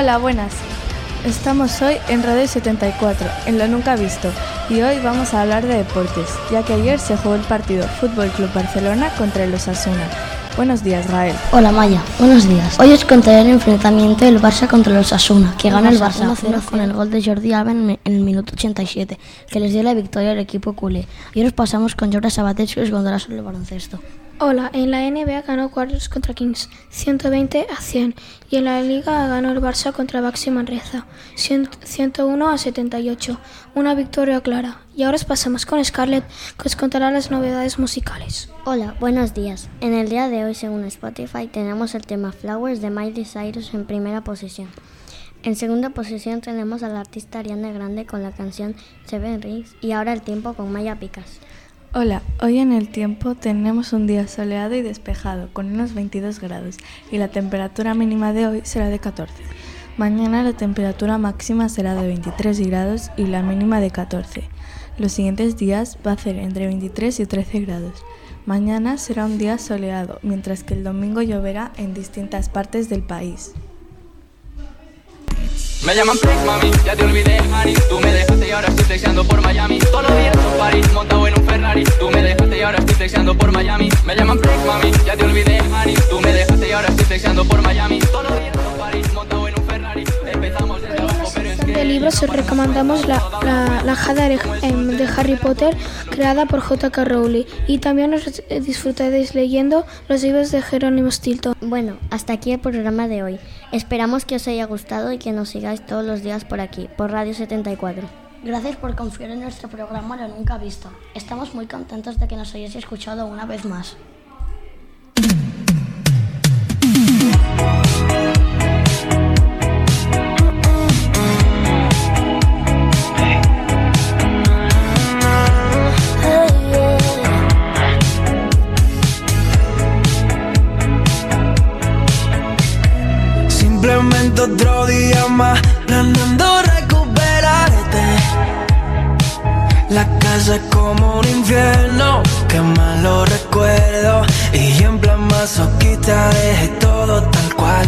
Hola, buenas. Estamos hoy en Radio 74, en Lo Nunca Visto, y hoy vamos a hablar de deportes, ya que ayer se jugó el partido Fútbol Club Barcelona contra el Osasuna. Buenos días, Gael. Hola, Maya. Buenos días. Hoy os contaré el enfrentamiento del Barça contra el Osasuna, que gana el Barça 1-0 con el gol de Jordi Alba en el minuto 87, que les dio la victoria al equipo culé. Y ahora os pasamos con Jordi Sabatés, que os contará sobre el baloncesto. Hola, en la NBA ganó Warriors contra Kings 120 a 100 y en la Liga ganó el Barça contra Baxi Manresa 101 a 78. Una victoria clara. Y ahora os pasamos con Scarlett que os contará las novedades musicales. Hola, buenos días. En el día de hoy, según Spotify, tenemos el tema Flowers de Miley Cyrus en primera posición. En segunda posición tenemos al artista Ariana Grande con la canción Seven Rings y ahora el tiempo con Maya Picas. Hola, hoy en el tiempo tenemos un día soleado y despejado con unos 22 grados y la temperatura mínima de hoy será de 14. Mañana la temperatura máxima será de 23 grados y la mínima de 14. Los siguientes días va a ser entre 23 y 13 grados. Mañana será un día soleado, mientras que el domingo lloverá en distintas partes del país. Me llaman Flex, mami, ya te olvidé, Harry. Tú me dejaste y ahora estoy flexeando por Miami. Todos los días en París, montado en un Ferrari. Tú me dejaste y ahora estoy flexeando por Miami. Me llaman Flex, mami, ya te olvidé, Harry. Tú me dejaste y ahora estoy flexeando por Miami. Todos los días en París, libros os recomendamos la, la, la Jada de, em, de Harry Potter creada por J.K. Rowling y también os disfrutaréis leyendo los libros de Jerónimo Stilton. Bueno, hasta aquí el programa de hoy. Esperamos que os haya gustado y que nos sigáis todos los días por aquí, por Radio 74. Gracias por confiar en nuestro programa Lo Nunca Visto. Estamos muy contentos de que nos hayáis escuchado una vez más. Recuperarte. La casa es como un infierno, que malo recuerdo. Y en plan masoquista dejé todo tal cual.